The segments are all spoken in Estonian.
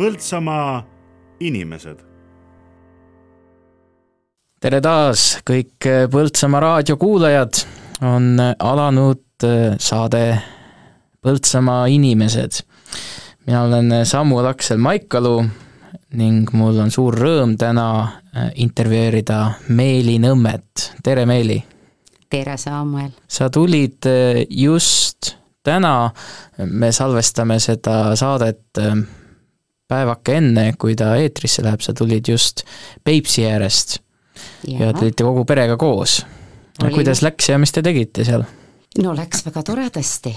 Põltsamaa inimesed. tere taas, kõik Põltsamaa raadio kuulajad, on alanud saade Põltsamaa inimesed. mina olen Samuel Aksel Maikalu ning mul on suur rõõm täna intervjueerida Meeli Nõmmet, tere Meeli! tere, Samuel! sa tulid just täna, me salvestame seda saadet päevake enne, kui ta eetrisse läheb, sa tulid just Peipsi äärest ja, ja tulite kogu perega koos. kuidas läks ja mis te tegite seal? no läks väga toredasti.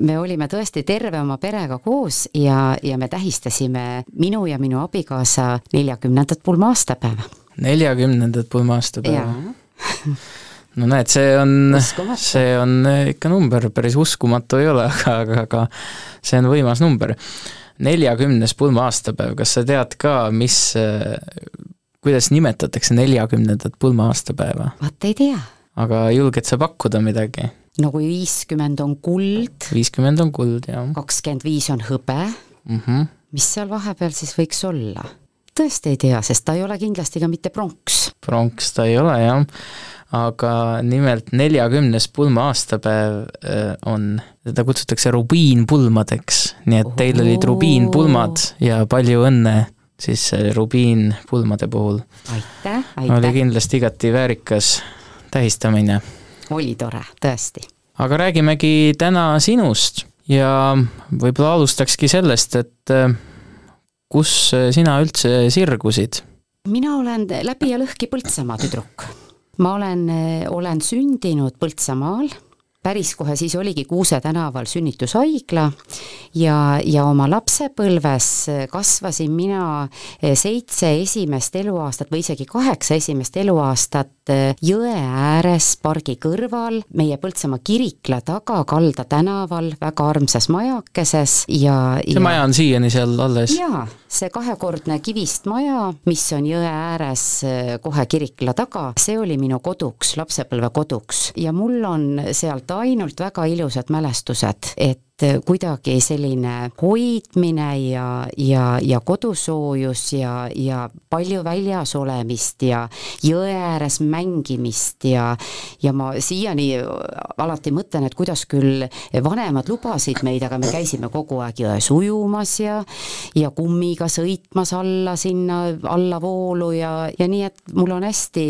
me olime tõesti terve oma perega koos ja, ja me tähistasime minu ja minu abikaasa neljakümnendat pulma-aastapäeva. neljakümnendat pulma-aastapäeva? no näed, see on, see on ikka number, päris uskumatu ei ole, aga, aga, aga see on võimas number neljakümnes pulma-aastapäev, kas sa tead ka, mis, kuidas nimetatakse neljakümnendat pulma-aastapäeva? vot ei tea. aga julged sa pakkuda midagi? no kui viiskümmend on kuld. viiskümmend on kuld, jah. kakskümmend viis on hõbe mm. -hmm. mis seal vahepeal siis võiks olla? tõesti ei tea, sest ta ei ole kindlasti ka mitte pronks. pronks ta ei ole, jah aga nimelt neljakümnes pulma aastapäev äh, on, teda kutsutakse rubiinpulmadeks, nii et teil olid rubiinpulmad ja palju õnne siis äh, rubiinpulmade puhul. aitäh, aitäh! oli kindlasti igati väärikas tähistamine. oli tore, tõesti. aga räägimegi täna sinust ja võib-olla alustakski sellest, et äh, kus sina üldse sirgusid? mina olen läbi ja lõhki Põltsamaa tüdruk ma olen, eh, olen sündinud Põltsamaal, päris kohe siis oligi Kuuse tänaval sünnitushaigla ja, ja oma lapsepõlves kasvasin mina eh, seitse esimest eluaastat või isegi kaheksa esimest eluaastat eh, jõe ääres pargi kõrval, meie Põltsamaa kirikla taga Kalda tänaval, väga armsas majakeses ja see ja, maja on siiani seal alles? jaa see kahekordne kivist maja, mis on jõe ääres eh, kohe kirikla taga, see oli minu koduks, lapsepõlvekoduks ja mul on sealt ainult väga ilusad mälestused, et et kuidagi selline hoidmine ja, ja, ja kodusoojus ja, ja palju väljas olemist ja jõe ääres mängimist ja, ja ma siiani alati mõtlen, et kuidas küll vanemad lubasid meid, aga me käisime kogu aeg jões ujumas ja, ja kummiga sõitmas alla sinna, allavoolu ja, ja nii, et mul on hästi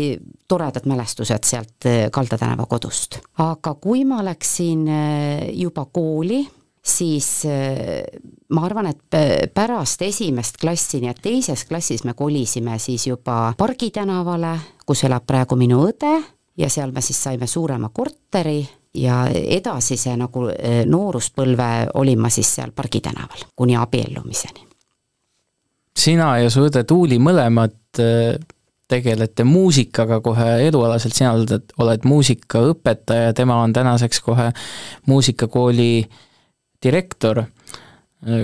toredad mälestused sealt Kalda tänava kodust. aga kui ma läksin juba kooli, siis äh, ma arvan, et pärast esimest klassi, nii et teises klassis me kolisime siis juba Pargi tänavale, kus elab praegu minu õde ja seal me siis saime suurema korteri ja edasise nagu äh, nooruspõlve olin ma siis seal Pargi tänaval kuni abiellumiseni. sina ja su õde Tuuli mõlemad äh, tegelete muusikaga kohe elualaselt, sina oled, oled muusikaõpetaja, tema on tänaseks kohe muusikakooli äh, direktor,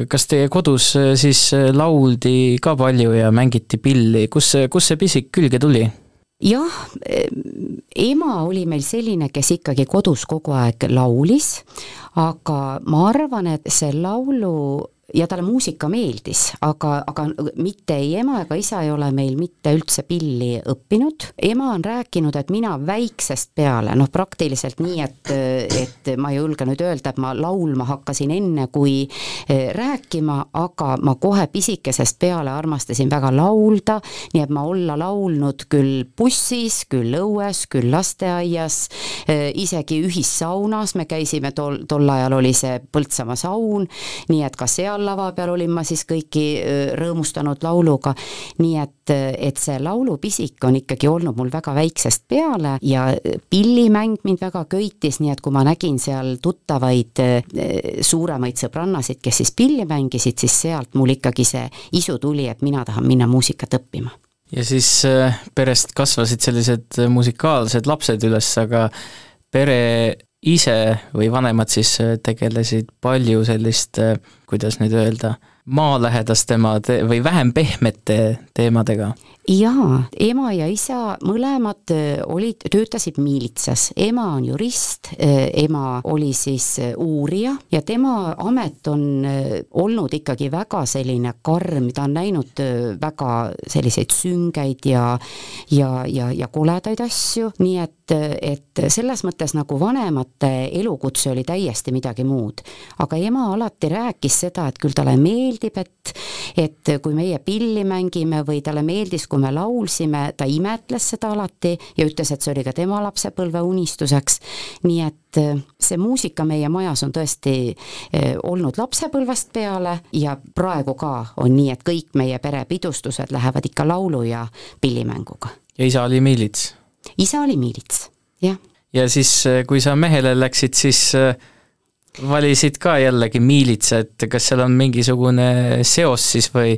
kas teie kodus äh, siis äh, lauldi ka palju ja mängiti pilli, kus kust see pisik külge tuli? jah, ema oli meil selline, kes ikkagi kodus kogu aeg laulis, aga ma arvan, et see laulu ja talle muusika meeldis, aga, aga mitte ei ema ega isa ei ole meil mitte üldse pilli õppinud. ema on rääkinud, et mina väiksest peale, noh praktiliselt nii, et, et ma ei julge nüüd öelda, et ma laulma hakkasin enne kui eh, rääkima, aga ma kohe pisikesest peale armastasin väga laulda, nii et ma olla laulnud küll bussis, küll õues, küll lasteaias, eh, isegi ühissaunas, me käisime tol, tol ajal oli see Põltsamaa saun, nii et ka seal seal lava peal olin ma siis kõiki rõõmustanud lauluga, nii et, et see laulupisik on ikkagi olnud mul väga väiksest peale ja pillimäng mind väga köitis, nii et kui ma nägin seal tuttavaid suuremaid sõbrannasid, kes siis pilli mängisid, siis sealt mul ikkagi see isu tuli, et mina tahan minna muusikat õppima. Ja siis perest kasvasid sellised musikaalsed lapsed üles, aga pere ise või vanemad siis tegelesid palju sellist, äh, kuidas nüüd öelda, maalähedaste teemade või vähem pehmete teemadega? Jaa, ema ja isa mõlemad äh, olid, töötasid miilitsas, ema on jurist, äh, ema oli siis äh, uurija ja tema amet on olnud ikkagi väga selline karm, ta on näinud väga selliseid süngeid ja ja, ja, ja koledaid asju, nii et, et selles mõttes nagu vanemate elukutse oli täiesti midagi muud. aga ema alati rääkis seda, et küll talle meeldib, et et kui meie pilli mängime või talle meeldis, kui me laulsime, ta imetles seda alati ja ütles, et see oli ka tema lapsepõlve unistuseks. nii et äh, see muusika meie majas on tõesti äh, olnud lapsepõlvest peale ja praegu ka on nii, et kõik meie pere pidustused lähevad ikka laulu ja pillimänguga. ja isa oli miilits? isa oli miilits, jah. ja siis, äh, kui sa mehele läksid, siis valisid ka jällegi miilitsa, et kas seal on mingisugune seos siis või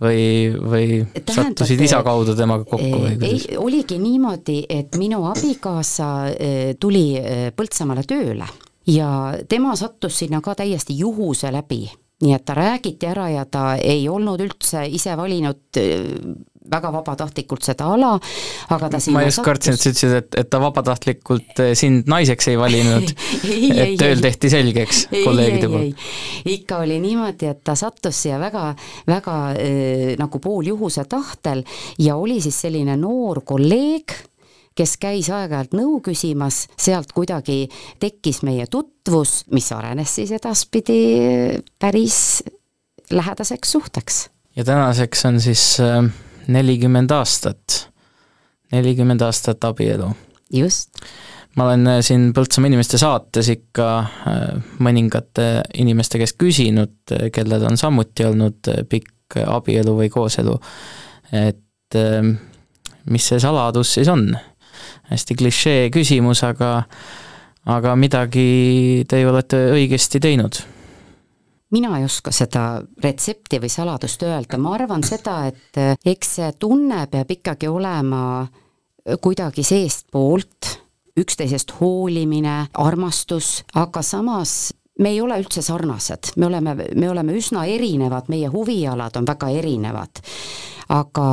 või, või Tähendab, sattusid isa kaudu temaga kokku või kuidas? ei, oligi niimoodi, et minu abikaasa eh, tuli eh, Põltsamaale tööle ja tema sattus sinna ka täiesti juhuse läbi nii et ta räägiti ära ja ta ei olnud üldse ise valinud väga vabatahtlikult seda ala, aga ta ma just kartsin, et sa ütlesid, et, et ta vabatahtlikult äh, sind naiseks ei valinud et tööl tehti selgeks kolleegide poolt. ikka oli niimoodi, et ta sattus siia väga, väga äh, nagu pooljuhuse tahtel ja oli siis selline noor kolleeg, kes käis aeg-ajalt nõu küsimas, sealt kuidagi tekkis meie tutvus, mis arenes siis edaspidi päris lähedaseks suhteks. ja tänaseks on siis äh, nelikümmend aastat, nelikümmend aastat abielu. just ma olen äh, siin Põltsamaa inimeste saates ikka äh, mõningate inimeste käest küsinud, kellel on samuti olnud pikk abielu või kooselu, et mis see saladus siis on? hästi klišee küsimus, aga aga midagi te olete õigesti teinud mina ei oska seda retsepti või saladust öelda, ma arvan seda, et eks see tunne peab ikkagi olema kuidagi seestpoolt, üksteisest hoolimine, armastus, aga samas me ei ole üldse sarnased, me oleme, me oleme üsna erinevad, meie huvialad on väga erinevad. Aga,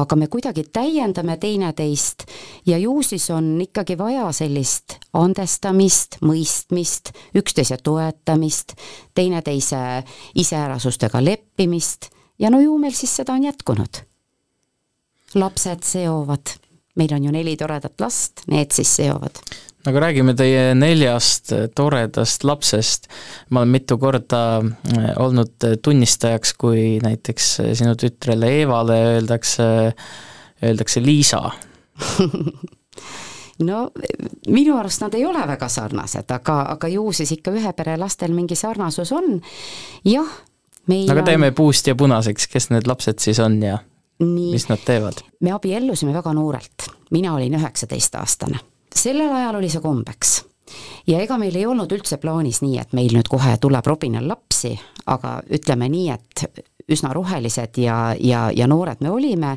aga me kuidagi täiendame teineteist ja ju siis on ikkagi vaja sellist andestamist, mõistmist, üksteise toetamist, teineteise iseärasustega leppimist. Ja no ju meil siis seda on jätkunud. lapsed seovad, meil on ju neli toredat last, need siis seovad aga räägime teie neljast toredast lapsest. ma olen mitu korda äh, olnud tunnistajaks, kui näiteks sinu tütrele Eevale öeldakse, öeldakse Liisa no minu arust nad ei ole väga sarnased, aga, aga ju siis ikka ühe pere lastel mingi sarnasus on. jah, meil aga teeme on... puust ja punaseks, kes need lapsed siis on ja Nii. mis nad teevad? me abiellusime väga noorelt, mina olin üheksateistaastane sellel ajal oli see kombeks ja ega meil ei olnud üldse plaanis nii, et meil nüüd kohe tuleb robinal lapsi, aga ütleme nii, et üsna rohelised ja, ja, ja noored me olime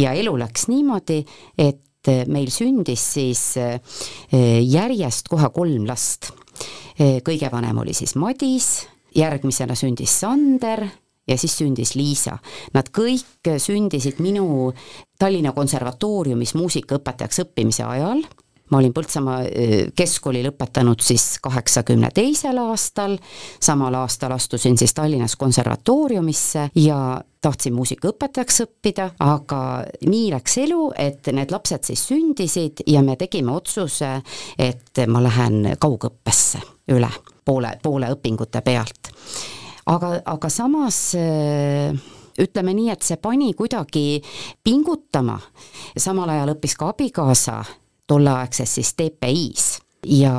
ja elu läks niimoodi, et meil sündis siis eh, järjest kohe kolm last. Eh, kõige vanem oli siis Madis, järgmisena sündis Sander ja siis sündis Liisa. Nad kõik sündisid minu Tallinna Konservatooriumis muusikaõpetajaks õppimise ajal ma olin Põltsamaa keskkooli lõpetanud siis kaheksakümne teisel aastal, samal aastal astusin siis Tallinnas konservatooriumisse ja tahtsin muusikaõpetajaks õppida, aga nii läks elu, et need lapsed siis sündisid ja me tegime otsuse, et ma lähen kaugõppesse üle poole, poole õpingute pealt. aga, aga samas ütleme nii, et see pani kuidagi pingutama, samal ajal õppis ka abikaasa tolleaegses siis TPI-s ja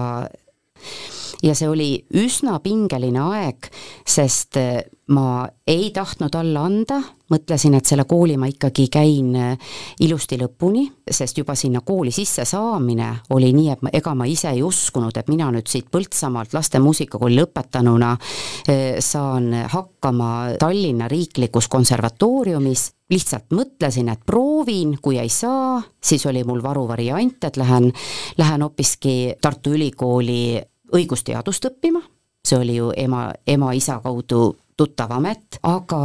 ja see oli üsna pingeline aeg, sest äh, ma ei tahtnud alla anda, mõtlesin, et selle kooli ma ikkagi käin äh, ilusti lõpuni, sest juba sinna kooli sisse saamine oli nii, et ma, ega ma ise ei uskunud, et mina nüüd siit Põltsamaalt laste muusikakooli lõpetanuna äh, saan hakkama Tallinna Riiklikus Konservatooriumis. Lihtsalt mõtlesin, et proovin, kui ei saa, siis oli mul varuvariant, et lähen, lähen hoopiski Tartu Ülikooli õigusteadust õppima, see oli ju ema, ema-isa kaudu tuttav amet, aga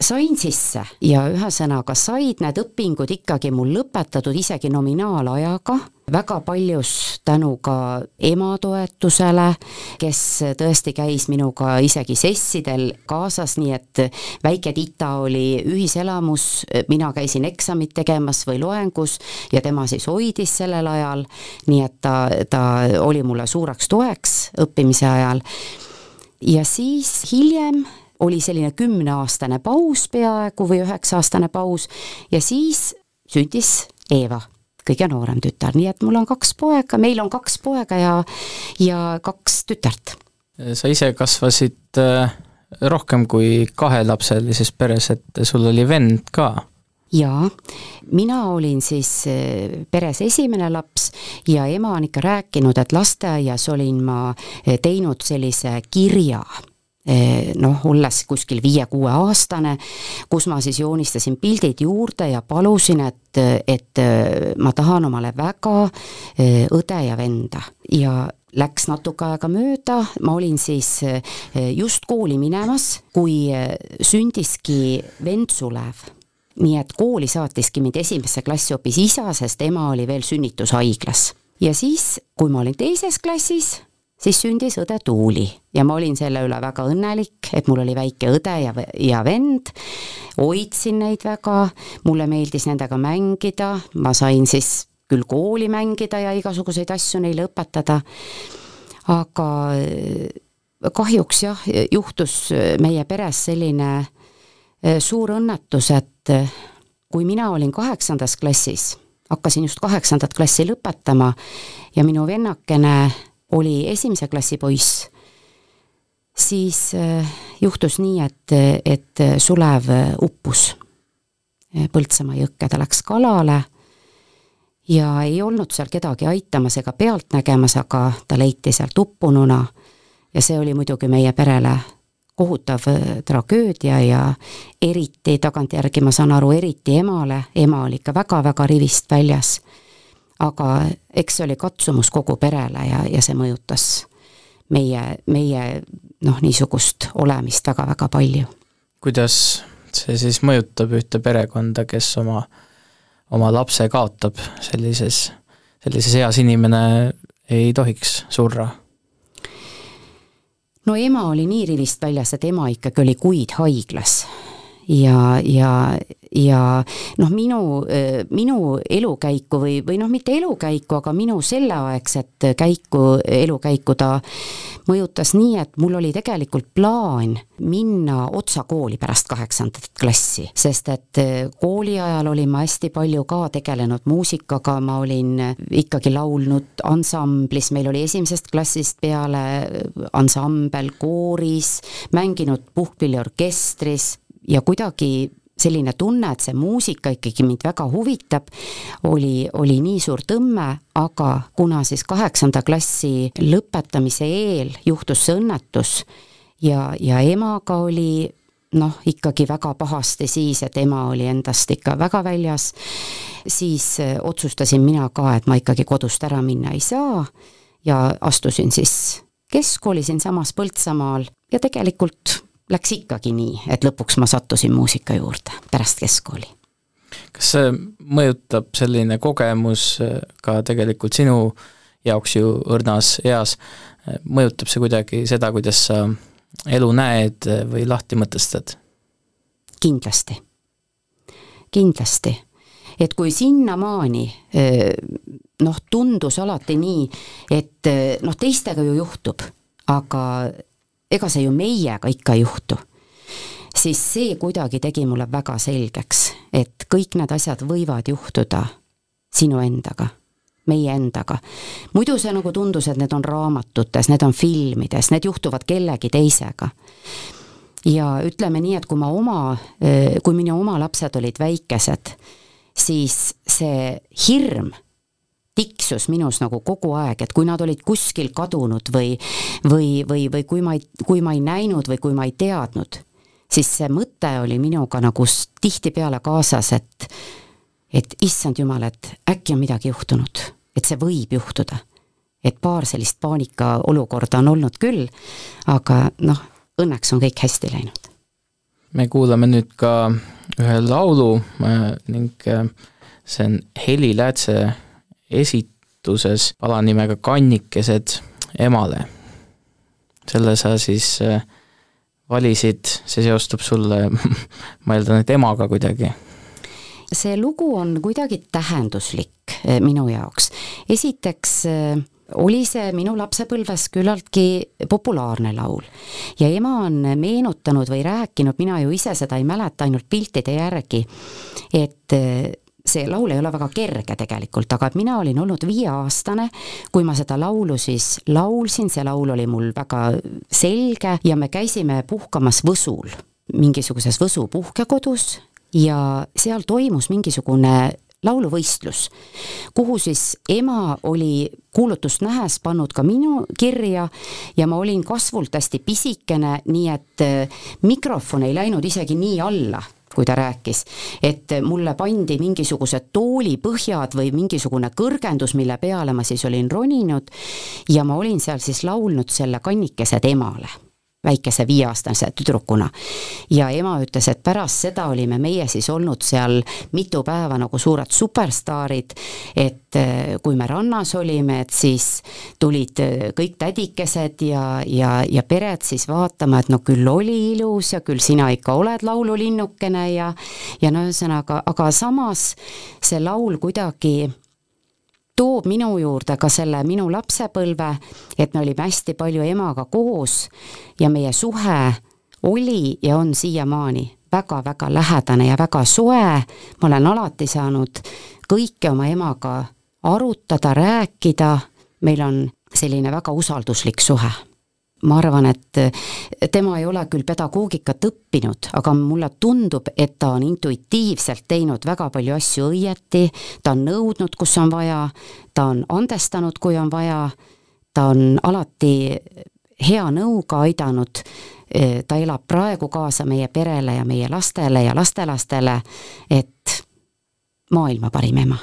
sain sisse ja ühesõnaga said need õpingud ikkagi mul lõpetatud isegi nominaalajaga, väga paljus tänu ka ema toetusele, kes tõesti käis minuga isegi sessidel kaasas, nii et väike Tita oli ühiselamus, mina käisin eksamit tegemas või loengus ja tema siis hoidis sellel ajal, nii et ta, ta oli mulle suureks toeks õppimise ajal. Ja siis hiljem oli selline kümneaastane paus peaaegu või üheksa-aastane paus ja siis sündis Eeva, kõige noorem tütar, nii et mul on kaks poega, meil on kaks poega ja, ja kaks tütart. sa ise kasvasid äh, rohkem kui kahelapselises peres, et sul oli vend ka. Jaa, mina olin siis äh, peres esimene laps ja ema on ikka rääkinud, et lasteaias olin ma äh, teinud sellise kirja noh, olles kuskil viie-kuueaastane, kus ma siis joonistasin pildid juurde ja palusin, et, et eh, ma tahan omale väga eh, õde ja venda. Ja läks natuke aega mööda, ma olin siis just kooli minemas, kui sündiski vend Sulev. Nii et kooli saatiski mind esimesse klassi hoopis isa, sest ema oli veel sünnitushaiglas. ja siis, kui ma olin teises klassis, siis sündis õde Tuuli ja ma olin selle üle väga õnnelik, et mul oli väike õde ja, ja vend, hoidsin neid väga, mulle meeldis nendega mängida, ma sain siis küll kooli mängida ja igasuguseid asju neile õpetada, aga äh, kahjuks jah, juhtus meie peres selline äh, suur õnnetus, et äh, kui mina olin kaheksandas klassis, hakkasin just kaheksandat klassi lõpetama ja minu vennakene oli esimese klassi poiss, siis äh, juhtus nii, et, et Sulev uppus Põltsamaa jõkke, ta läks kalale ja ei olnud seal kedagi aitamas ega pealt nägemas, aga ta leiti sealt uppununa ja see oli muidugi meie perele kohutav äh, tragöödia ja eriti, tagantjärgi ma saan aru, eriti emale, ema oli ikka väga-väga rivist väljas aga eks see oli katsumus kogu perele ja, ja see mõjutas meie, meie noh, niisugust olemist väga-väga palju. kuidas see siis mõjutab ühte perekonda, kes oma, oma lapse kaotab sellises, sellises eas inimene ei tohiks surra? no ema oli nii rivist väljas, et ema ikkagi oli kuid haiglas ja, ja, ja noh, minu, minu elukäiku või, või noh, mitte elukäiku, aga minu selleaegset käiku, elukäiku ta mõjutas nii, et mul oli tegelikult plaan minna otsa kooli pärast kaheksandat klassi, sest et kooli ajal olin ma hästi palju ka tegelenud muusikaga, ma olin ikkagi laulnud ansamblis, meil oli esimesest klassist peale ansambel kooris, mänginud puhkpilliorkestris ja kuidagi selline tunne, et see muusika ikkagi mind väga huvitab, oli, oli nii suur tõmme, aga kuna siis kaheksanda klassi lõpetamise eel juhtus see õnnetus ja, ja emaga oli noh, ikkagi väga pahasti siis, et ema oli endast ikka väga väljas, siis äh, otsustasin mina ka, et ma ikkagi kodust ära minna ei saa ja astusin siis keskkooli siinsamas Põltsamaal ja tegelikult läks ikkagi nii, et lõpuks ma sattusin muusika juurde pärast keskkooli. kas see mõjutab selline kogemus äh, ka tegelikult sinu jaoks ju õrnas eas, äh, mõjutab see kuidagi seda, kuidas sa elu näed äh, või lahti mõtestad? kindlasti, kindlasti. et kui sinnamaani noh, tundus alati nii, et noh, teistega ju juhtub, aga ega see ju meiega ikka ei juhtu, siis see kuidagi tegi mulle väga selgeks, et kõik need asjad võivad juhtuda sinu endaga, meie endaga. muidu see nagu tundus, et need on raamatutes, need on filmides, need juhtuvad kellegi teisega. ja ütleme nii, et kui ma oma, kui minu oma lapsed olid väikesed, siis see hirm tiksus minus nagu kogu aeg, et kui nad olid kuskil kadunud või või, või, või kui ma ei, kui ma ei näinud või kui ma ei teadnud, siis see mõte oli minuga nagu tihtipeale kaasas, et et issand jumal, et äkki on midagi juhtunud, et see võib juhtuda. et paar sellist paanikaolukorda on olnud küll, aga noh, õnneks on kõik hästi läinud me kuulame nüüd ka ühe laulu äh, ning äh, see on Heli Läätse esituses alanimega Kannikesed emale. selle sa siis äh, valisid, see seostub sulle, ma eeldan, et emaga kuidagi? see lugu on kuidagi tähenduslik minu jaoks. esiteks oli see minu lapsepõlves küllaltki populaarne laul. ja ema on meenutanud või rääkinud, mina ju ise seda ei mäleta, ainult piltide järgi, et see laul ei ole väga kerge tegelikult, aga mina olin olnud viieaastane, kui ma seda laulu siis laulsin, see laul oli mul väga selge ja me käisime puhkamas Võsul, mingisuguses Võsu puhkekodus ja seal toimus mingisugune lauluvõistlus, kuhu siis ema oli kuulutust nähes pannud ka minu kirja ja ma olin kasvult hästi pisikene, nii et äh, mikrofon ei läinud isegi nii alla, kui ta rääkis, et mulle pandi mingisugused toolipõhjad või mingisugune kõrgendus, mille peale ma siis olin roninud ja ma olin seal siis laulnud selle Kannikesed emale väikese viieaastase tüdrukuna. ja ema ütles, et pärast seda olime meie siis olnud seal mitu päeva nagu suured superstaarid, et eh, kui me rannas olime, et siis tulid eh, kõik tädikesed ja, ja, ja pered siis vaatama, et no küll oli ilus ja küll sina ikka oled laululinnukene ja ja no ühesõnaga, aga samas see laul kuidagi toob minu juurde ka selle minu lapsepõlve, et me olime hästi palju emaga koos ja meie suhe oli ja on siiamaani väga-väga lähedane ja väga soe, ma olen alati saanud kõike oma emaga arutada, rääkida, meil on selline väga usalduslik suhe ma arvan, et tema ei ole küll pedagoogikat õppinud, aga mulle tundub, et ta on intuitiivselt teinud väga palju asju õieti, ta on nõudnud, kus on vaja, ta on andestanud, kui on vaja, ta on alati hea nõuga aidanud, ta elab praegu kaasa meie perele ja meie lastele ja lastelastele, et maailma parim ema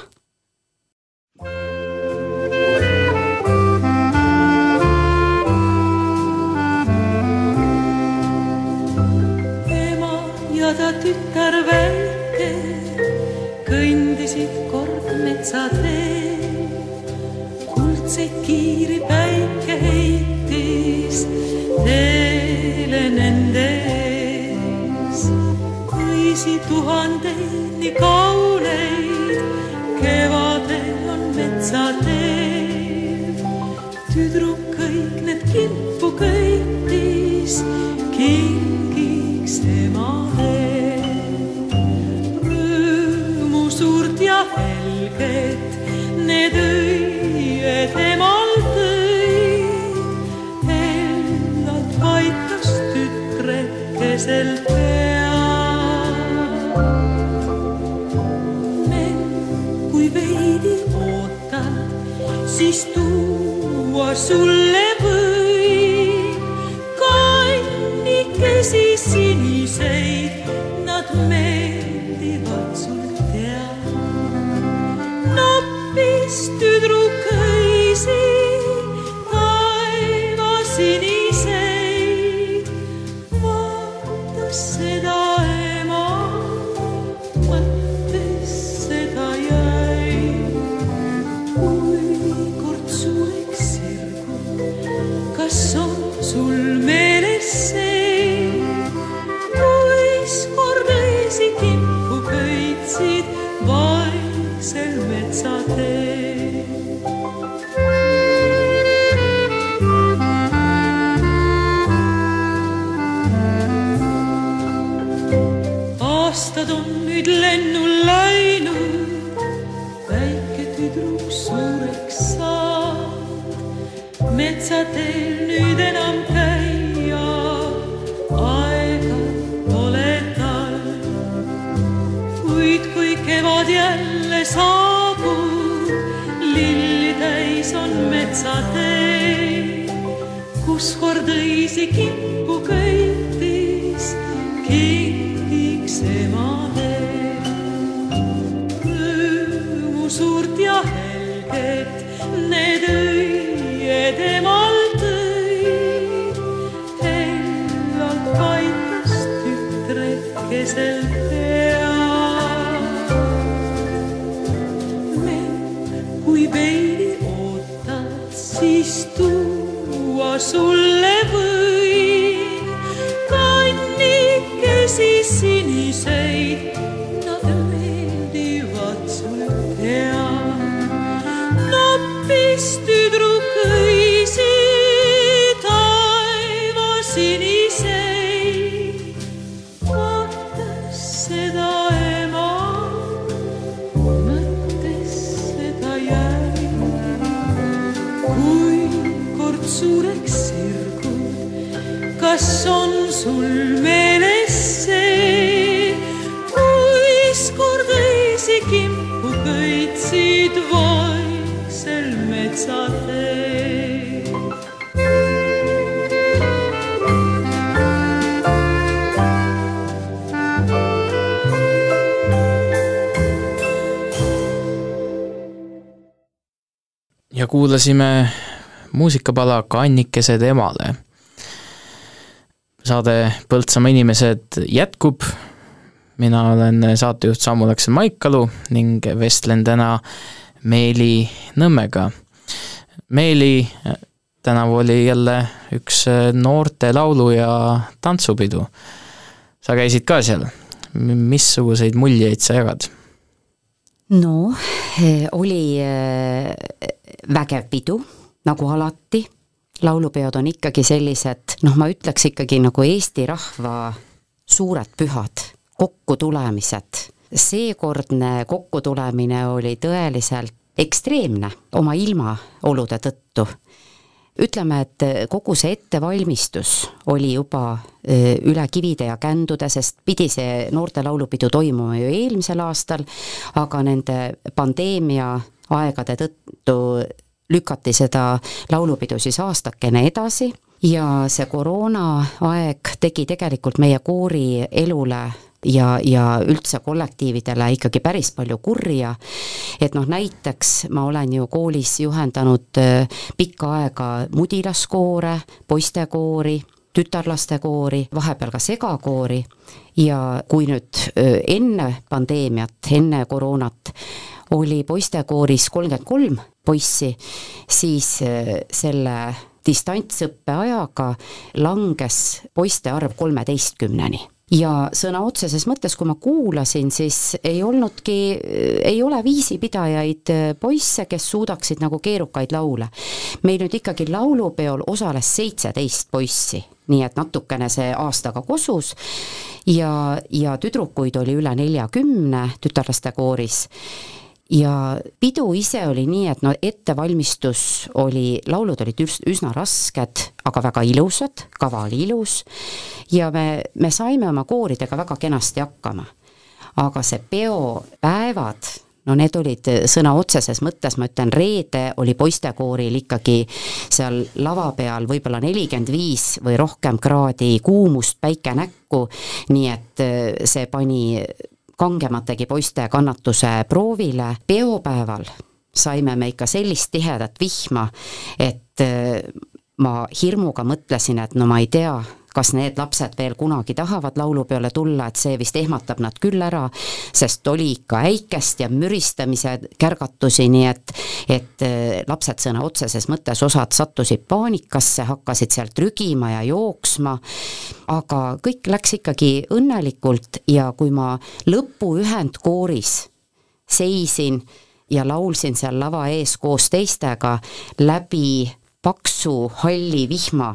väike kõndisid kord metsateel. kuldseid kiiri päike heitis teele nende ees. õisi tuhandeid nii kauneid, helget need õied emal tõi. hellalt vaitas tütrekesel pea. kui veidi ootad, siis tuua sulle tõi, hellalt paitas tütred keselt pead. me, kui veidi ootad, siis tuua sulle ja kuulasime muusikapala Kannikesed emale. saade Põltsamaa inimesed jätkub, mina olen saatejuht Samu Laksen Maikalu ning vestlen täna Meeli Nõmmega. Meeli, tänavu oli jälle üks noorte laulu- ja tantsupidu. sa käisid ka seal, missuguseid muljeid sa jagad? no eh, oli eh, vägev pidu, nagu alati, laulupeod on ikkagi sellised, noh, ma ütleks ikkagi nagu Eesti rahva suured pühad, kokkutulemised. seekordne kokkutulemine oli tõeliselt ekstreemne oma ilmaolude tõttu. ütleme, et kogu see ettevalmistus oli juba öö, üle kivide ja kändude, sest pidi see noorte laulupidu toimuma ju eelmisel aastal, aga nende pandeemia aegade tõttu lükati seda laulupidu siis aastakene edasi ja see koroonaaeg tegi tegelikult meie koori elule ja, ja üldse kollektiividele ikkagi päris palju kurja. et noh, näiteks ma olen ju koolis juhendanud äh, pikka aega mudilaskoore, poistekoori, tütarlastekoori, vahepeal ka segakoori ja kui nüüd öö, enne pandeemiat, enne koroonat oli poistekooris kolmkümmend kolm poissi, siis öö, selle distantsõppe ajaga langes poiste arv kolmeteistkümneni. Ja sõna otseses mõttes, kui ma kuulasin, siis ei olnudki, ei ole viisipidajaid poisse, kes suudaksid nagu keerukaid laule. meil nüüd ikkagi laulupeol osales seitseteist poissi, nii et natukene see aastaga kosus. Ja, ja tüdrukuid oli üle neljakümne tütarlaste kooris ja pidu ise oli nii, et no ettevalmistus oli, laulud olid üs-, üsna rasked, aga väga ilusad, kava oli ilus ja me, me saime oma kooridega väga kenasti hakkama. aga see peopäevad, no need olid sõna otseses mõttes, ma ütlen, reede oli poistekooril ikkagi seal lava peal võib-olla nelikümmend viis või rohkem kraadi kuumust, päike näkku, nii et see pani kangemategi poiste kannatuse proovile. peopäeval saime me ikka sellist tihedat vihma, et äh, ma hirmuga mõtlesin, et no ma ei tea, kas need lapsed veel kunagi tahavad laulupeole tulla, et see vist ehmatab nad küll ära, sest oli ikka äikest ja müristamise kärgatusi, nii et et äh, lapsed sõna otseses mõttes, osad sattusid paanikasse, hakkasid sealt trügima ja jooksma, aga kõik läks ikkagi õnnelikult ja kui ma lõpuühendkooris seisin ja laulsin seal lava ees koos teistega läbi paksu halli vihma,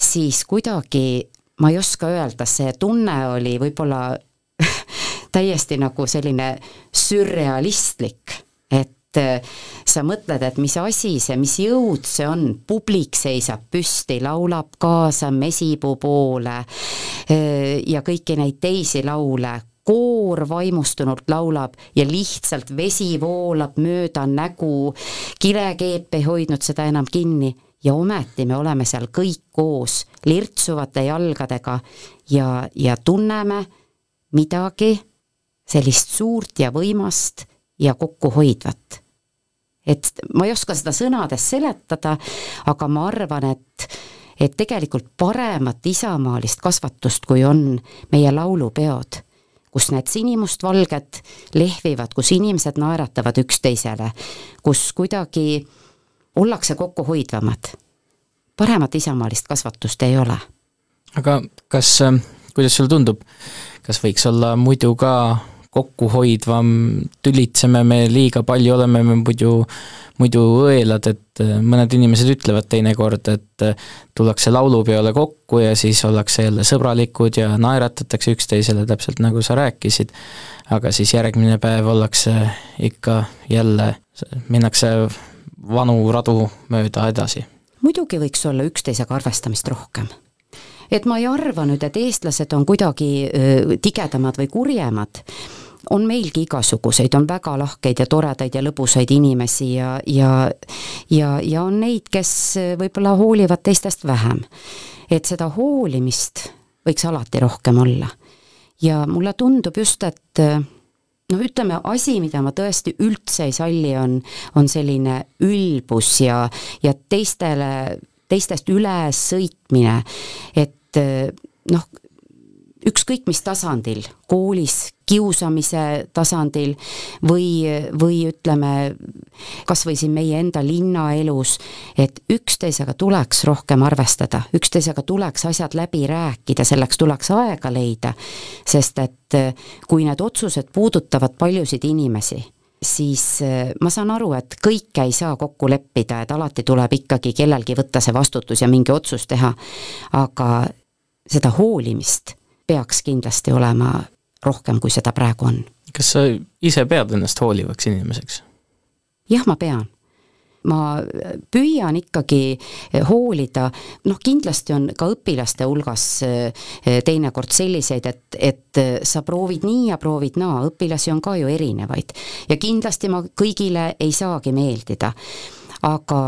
siis kuidagi ma ei oska öelda, see tunne oli võib-olla täiesti nagu selline sürrealistlik, et äh, sa mõtled, et mis asi see, mis jõud see on, publik seisab püsti, laulab kaasa Mesipuu poole äh, ja kõiki neid teisi laule, koor vaimustunult laulab ja lihtsalt vesi voolab mööda nägu, kilekeep ei hoidnud seda enam kinni ja ometi me oleme seal kõik koos lirtsuvate jalgadega ja, ja tunneme midagi sellist suurt ja võimast ja kokkuhoidvat. et ma ei oska seda sõnades seletada, aga ma arvan, et et tegelikult paremat isamaalist kasvatust, kui on meie laulupeod kus need sinimustvalged lehvivad, kus inimesed naeratavad üksteisele, kus kuidagi ollakse kokkuhoidvamad. paremat isamaalist kasvatust ei ole. aga kas, kuidas sulle tundub, kas võiks olla muidu ka kokkuhoidvam, tülitseme me liiga palju, oleme me muidu, muidu õelad, et äh, mõned inimesed ütlevad teinekord, et äh, tullakse laulupeole kokku ja siis ollakse jälle sõbralikud ja naeratatakse üksteisele, täpselt nagu sa rääkisid, aga siis järgmine päev ollakse ikka jälle, minnakse vanu radu mööda edasi. muidugi võiks olla üksteisega arvestamist rohkem et ma ei arva nüüd, et eestlased on kuidagi tigedamad või kurjemad, on meilgi igasuguseid, on väga lahkeid ja toredaid ja lõbusaid inimesi ja, ja ja, ja on neid, kes võib-olla hoolivad teistest vähem. et seda hoolimist võiks alati rohkem olla. ja mulle tundub just, et noh, ütleme asi, mida ma tõesti üldse ei salli, on, on selline ülbus ja, ja teistele, teistest üle sõitmine, et noh, ükskõik mis tasandil, koolis, kiusamise tasandil või, või ütleme, kas või siin meie enda linnaelus, et üksteisega tuleks rohkem arvestada, üksteisega tuleks asjad läbi rääkida, selleks tuleks aega leida, sest et kui need otsused puudutavad paljusid inimesi, siis ma saan aru, et kõike ei saa kokku leppida, et alati tuleb ikkagi kellelgi võtta see vastutus ja mingi otsus teha, aga seda hoolimist peaks kindlasti olema rohkem, kui seda praegu on. kas sa ise pead ennast hoolivaks inimeseks? jah, ma pean ma püüan ikkagi hoolida, noh kindlasti on ka õpilaste hulgas eh, teinekord selliseid, et, et sa proovid nii ja proovid naa, õpilasi on ka ju erinevaid. ja kindlasti ma kõigile ei saagi meeldida. aga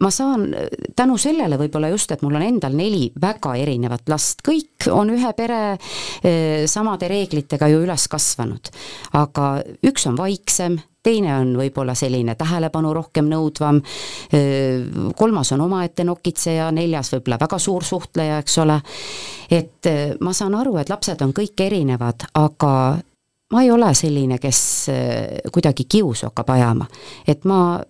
ma saan tänu sellele võib-olla just, et mul on endal neli väga erinevat last, kõik on ühe pere eh, samade reeglitega ju üles kasvanud. aga üks on vaiksem, teine on võib-olla selline tähelepanu rohkem nõudvam, eh, kolmas on omaette nokitseja, neljas võib-olla väga suur suhtleja, eks ole, et eh, ma saan aru, et lapsed on kõik erinevad, aga ma ei ole selline, kes kuidagi kiusu hakkab ajama, et ma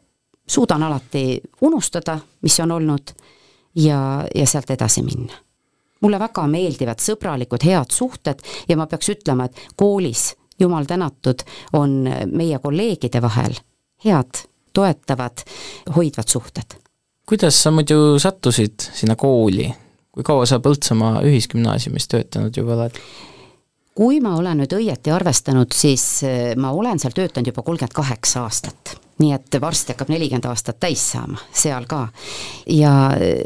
suudan alati unustada, mis on olnud ja, ja sealt edasi minna. mulle väga meeldivad sõbralikud, head suhted ja ma peaks ütlema, et koolis, jumal tänatud, on meie kolleegide vahel head, toetavad, hoidvad suhted. kuidas sa muidu sattusid sinna kooli? kui kaua sa Põltsamaa Ühisgümnaasiumis töötanud juba oled? kui ma olen nüüd õieti arvestanud, siis eh, ma olen seal töötanud juba kolmkümmend kaheksa aastat nii et varsti hakkab nelikümmend aastat täis saama, seal ka. ja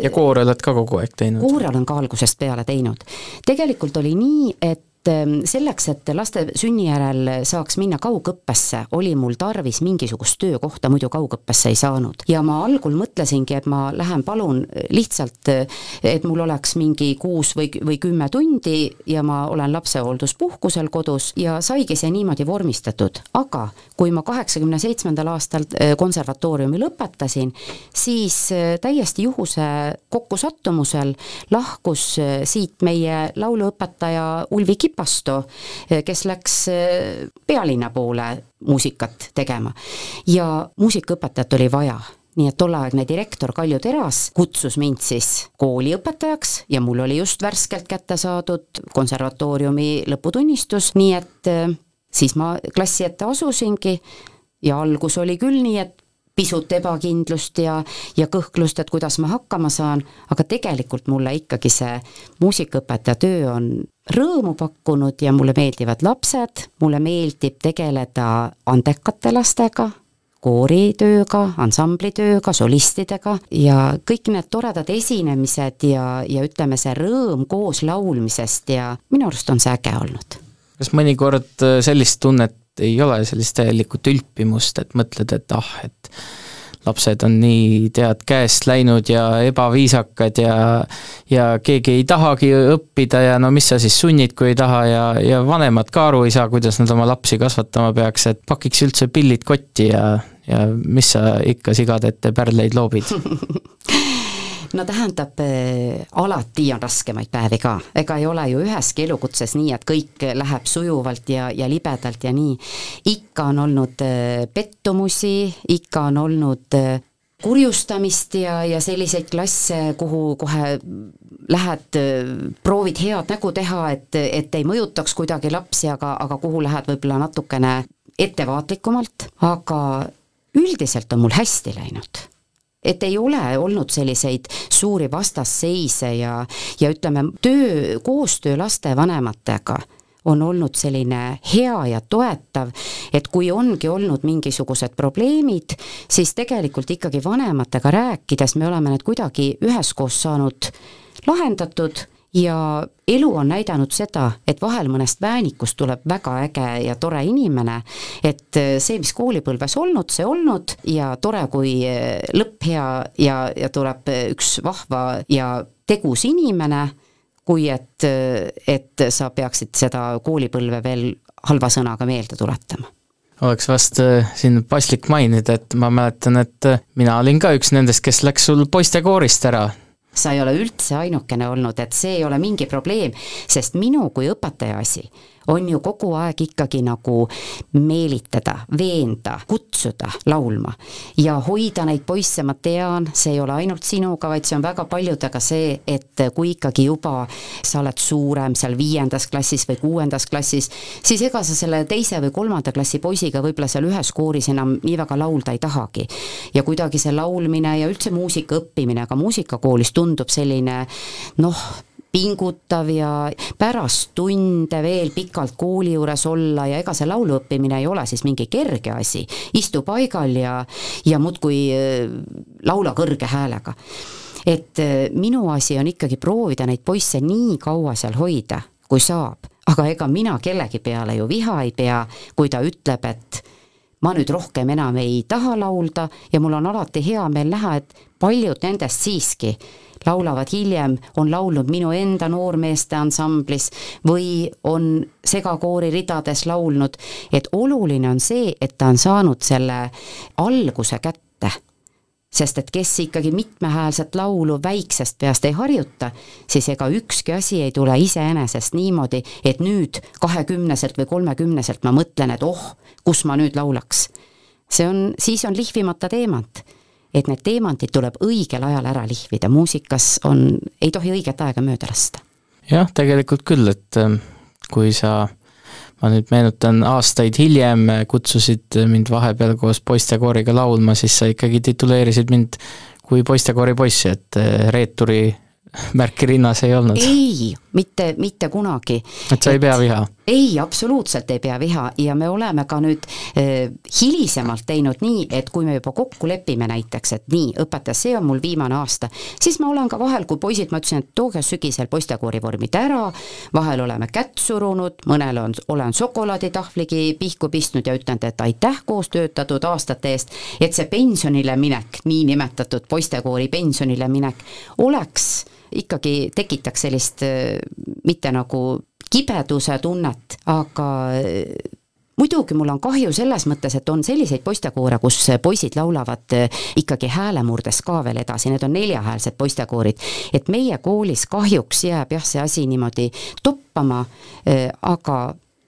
ja koore oled ka kogu aeg teinud? koore olen ka algusest peale teinud. tegelikult oli nii, et Ehm, selleks, et laste sünni järel saaks minna kaugõppesse, oli mul tarvis mingisugust töökohta, muidu kaugõppesse ei saanud. ja ma algul mõtlesingi, et ma lähen palun lihtsalt, et mul oleks mingi kuus või, või kümme tundi ja ma olen lapsehoolduspuhkusel kodus ja saigi see niimoodi vormistatud, aga kui ma kaheksakümne seitsmendal aastal eh, konservatooriumi lõpetasin, siis eh, täiesti juhuse kokkusattumusel lahkus eh, siit meie lauluõpetaja Ulvi Kipp, Kipasto, eh, kes läks eh, pealinna poole muusikat tegema. Ja muusikaõpetajat oli vaja. Nii et tolleaegne direktor Kalju Teras kutsus mind siis kooliõpetajaks ja mul oli just värskelt kätte saadud konservatooriumi lõputunnistus, nii et eh, siis ma klassi ette asusingi ja algus oli küll nii, et pisut ebakindlust ja, ja kõhklust, et kuidas ma hakkama saan, aga tegelikult mulle ikkagi see muusikaõpetaja töö on rõõmu pakkunud ja mulle meeldivad lapsed, mulle meeldib tegeleda andekate lastega, kooritööga, ansamblitööga, solistidega. Ja kõik need toredad esinemised ja, ja ütleme, see rõõm koos laulmisest ja minu arust on see äge olnud. kas mõnikord sellist tunnet ei ole sellist täielikku tülpimust, et mõtled, et ah, et lapsed on nii, tead, käest läinud ja ebaviisakad ja ja keegi ei tahagi õppida ja no mis sa siis sunnid, kui ei taha ja, ja vanemad ka aru ei saa, kuidas nad oma lapsi kasvatama peaks, et pakiks üldse pillid kotti ja, ja mis sa ikka sigade ette pärleid loobid no tähendab, äh, alati on raskemaid päevi ka, ega ei ole ju üheski elukutses nii, et kõik läheb sujuvalt ja, ja libedalt ja nii. ikka on olnud äh, pettumusi, ikka on olnud kurjustamist ja, ja selliseid klasse, kuhu kohe lähed, proovid head nägu teha, et, et ei mõjutaks kuidagi lapsi, aga, aga kuhu lähed võib-olla natukene ettevaatlikumalt, aga üldiselt on mul hästi läinud et ei ole olnud selliseid suuri vastasseise ja, ja ütleme, töö, koostöö lastevanematega on olnud selline hea ja toetav, et kui ongi olnud mingisugused probleemid, siis tegelikult ikkagi vanematega rääkides me oleme need kuidagi üheskoos saanud lahendatud ja elu on näidanud seda, et vahel mõnest väänikust tuleb väga äge ja tore inimene, et see, mis koolipõlves olnud, see olnud ja tore, kui lõpp hea ja, ja tuleb üks vahva ja tegus inimene kui et, et sa peaksid seda koolipõlve veel halva sõnaga meelde tuletama oleks vast äh, siin paslik mainida, et ma mäletan, et äh, mina olin ka üks nendest, kes läks sul poistekoorist ära. Sa ei ole üldse ainukene olnud, et see ei ole mingi probleem, sest minu kui õpetaja asi on ju kogu aeg ikkagi nagu meelitada, veenda, kutsuda laulma ja hoida neid poisse, ma tean, see ei ole ainult sinuga, vaid see on väga paljudega see, et kui ikkagi juba sa oled suurem seal viiendas klassis või kuuendas klassis, siis ega sa selle teise või kolmanda klassi poisiga võib-olla seal ühes kooris enam nii väga laulda ei tahagi. ja kuidagi see laulmine ja üldse muusika õppimine ka muusikakoolis tundub selline noh, pingutav ja pärast tunde veel pikalt kooli juures olla ja ega see laulu õppimine ei ole siis mingi kerge asi, istu paigal ja, ja muudkui äh, laula kõrge häälega. et äh, minu asi on ikkagi proovida neid poisse nii kaua seal hoida, kui saab, aga ega mina kellegi peale ju viha ei pea, kui ta ütleb, et ma nüüd rohkem enam ei taha laulda ja mul on alati hea meel näha, et paljud nendest siiski laulavad hiljem, on laulnud minu enda noormeeste ansamblis või on segakoori ridades laulnud, et oluline on see, et ta on saanud selle alguse kätte. Sest et kes ikkagi mitmehäälset laulu väiksest peast ei harjuta, siis ega ükski asi ei tule iseenesest niimoodi, et nüüd kahekümneselt või kolmekümneselt ma mõtlen, et oh, kus ma nüüd laulaks. see on, siis on lihvimata teemant et need teemantid tuleb õigel ajal ära lihvida, muusikas on, ei tohi õiget aega mööda lasta. jah, tegelikult küll, et ähm, kui sa, ma nüüd meenutan, aastaid hiljem kutsusid mind vahepeal koos poistekooriga laulma, siis sa ikkagi tituleerisid mind kui poistekoori poissi, et äh, reeturi märki rinnas ei olnud? ei, mitte, mitte kunagi. et sa ei pea viha? ei, absoluutselt ei pea viha ja me oleme ka nüüd eh, hilisemalt teinud nii, et kui me juba kokku lepime näiteks, et nii, õpetaja, see on mul viimane aasta, siis ma olen ka vahel, kui poisid, ma ütlesin, et tooge sügisel poistekoori vormid ära, vahel oleme kätt surunud, mõnele on, olen šokolaaditahvligi pihku pistnud ja ütelnud, et aitäh koos töötatud aastate eest, et see pensionile minek, niinimetatud poistekoori pensionile minek, oleks ikkagi tekitaks sellist äh, mitte nagu kibeduse tunnet, aga äh, muidugi mul on kahju selles mõttes, et on selliseid poistekoore, kus poisid laulavad äh, ikkagi häälemurdes ka veel edasi, need on neljahäälsed poistekoorid. et meie koolis kahjuks jääb jah, see asi niimoodi toppama, aga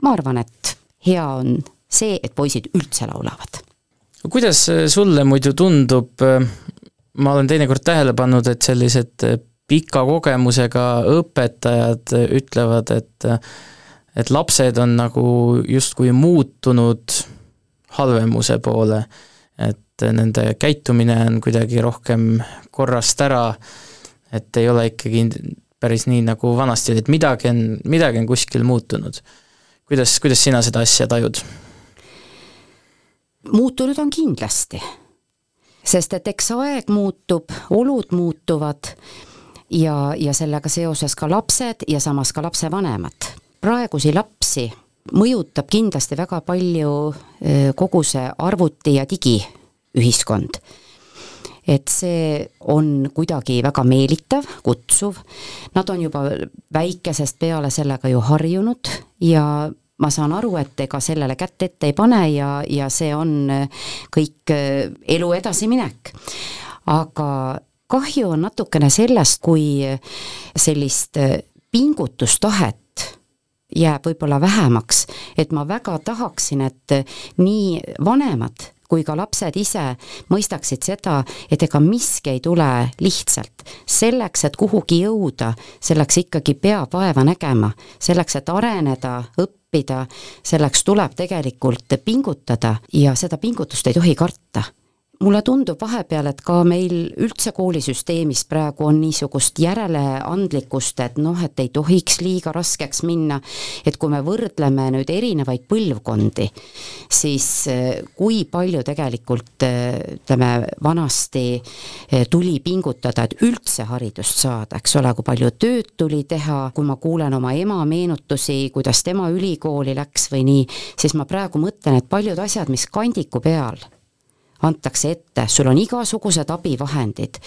ma arvan, et hea on see, et poisid üldse laulavad. kuidas sulle muidu tundub, ma olen teinekord tähele pannud, et sellised pika kogemusega õpetajad ütlevad, et et lapsed on nagu justkui muutunud halvemuse poole, et nende käitumine on kuidagi rohkem korrast ära, et ei ole ikkagi päris nii, nagu vanasti, et midagi on, midagi on kuskil muutunud. kuidas, kuidas sina seda asja tajud? muutunud on kindlasti, sest et eks aeg muutub, olud muutuvad ja, ja sellega seoses ka lapsed ja samas ka lapsevanemad. praegusi lapsi mõjutab kindlasti väga palju kogu see arvuti ja digiühiskond. et see on kuidagi väga meelitav, kutsuv, nad on juba väikesest peale sellega ju harjunud ja ma saan aru, et ega sellele kätt ette ei pane ja, ja see on kõik elu edasiminek. aga kahju on natukene sellest, kui sellist pingutustahet jääb võib-olla vähemaks, et ma väga tahaksin, et nii vanemad kui ka lapsed ise mõistaksid seda, et ega miski ei tule lihtsalt. selleks, et kuhugi jõuda, selleks ikkagi peab vaeva nägema, selleks, et areneda, õppida, selleks tuleb tegelikult pingutada ja seda pingutust ei tohi karta mulle tundub vahepeal, et ka meil üldse koolisüsteemis praegu on niisugust järeleandlikkust, et noh, et ei tohiks liiga raskeks minna, et kui me võrdleme nüüd erinevaid põlvkondi, siis eh, kui palju tegelikult eh, ütleme, vanasti eh, tuli pingutada, et üldse haridust saada, eks ole, kui palju tööd tuli teha, kui ma kuulen oma ema meenutusi, kuidas tema ülikooli läks või nii, siis ma praegu mõtlen, et paljud asjad, mis kandiku peal antakse ette, sul on igasugused abivahendid,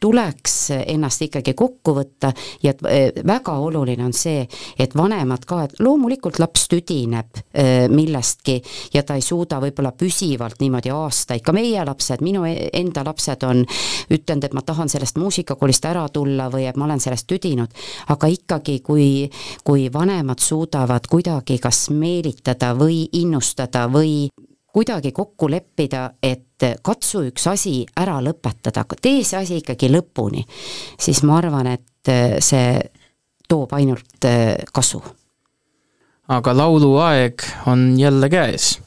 tuleks ennast ikkagi kokku võtta ja eh, väga oluline on see, et vanemad ka, et loomulikult laps tüdineb eh, millestki ja ta ei suuda võib-olla püsivalt niimoodi aastaid, ka meie lapsed, minu e-, enda lapsed on ütelnud, et ma tahan sellest muusikakoolist ära tulla või et ma olen sellest tüdinud, aga ikkagi, kui, kui vanemad suudavad kuidagi kas meelitada või innustada või kuidagi kokku leppida, et katsu üks asi ära lõpetada, tee see asi ikkagi lõpuni, siis ma arvan, et see toob ainult äh, kasu. aga lauluaeg on jälle käes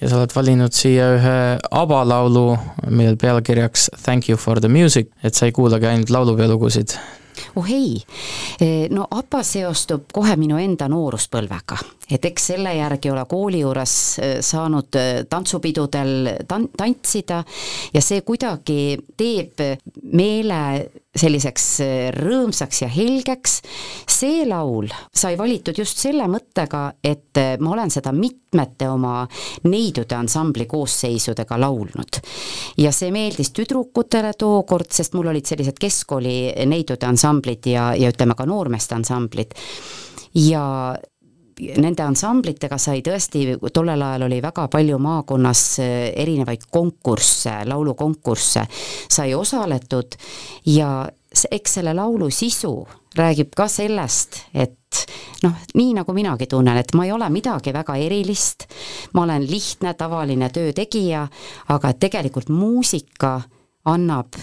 ja sa oled valinud siia ühe ABBA laulu, millel pealkirjaks Thank you for the music, et sa ei kuulagi ainult laulupeolugusid oh ei, e, no ABBA seostub kohe minu enda nooruspõlvega, et eks selle järgi ole kooli juures e, saanud e, tantsupidudel tan-, tantsida ja see kuidagi teeb meele selliseks rõõmsaks ja helgeks. see laul sai valitud just selle mõttega, et ma olen seda mitmete oma neidude ansambli koosseisudega laulnud. ja see meeldis tüdrukutele tookord, sest mul olid sellised keskkooli neidude ansamblid ja, ja ütleme ka noormeeste ansamblid. ja nende ansamblitega sai tõesti, tollel ajal oli väga palju maakonnas eh, erinevaid konkursse, laulukonkursse, sai osaletud ja eks selle laulu sisu räägib ka sellest, et noh, nii nagu minagi tunnen, et ma ei ole midagi väga erilist, ma olen lihtne, tavaline töötegija, aga tegelikult muusika annab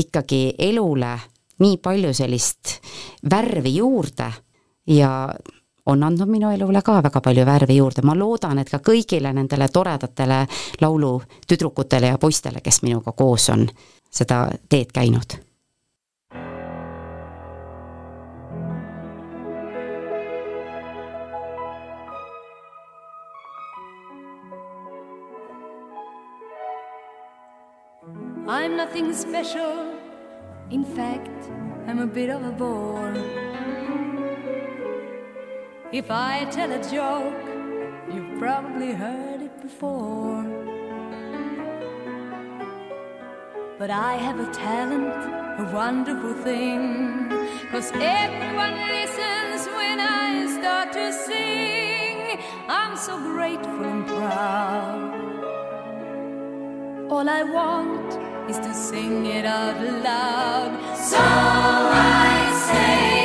ikkagi elule nii palju sellist värvi juurde ja on andnud minu elule ka väga palju värvi juurde, ma loodan, et ka kõigile nendele toredatele laulutüdrukutele ja poistele, kes minuga koos on seda teed käinud I'm nothing special. In fact, I'm a bit of a bore. If I tell a joke, you've probably heard it before. But I have a talent, a wonderful thing. Cause everyone listens when I start to sing. I'm so grateful and proud. All I want is to sing it out loud. So I say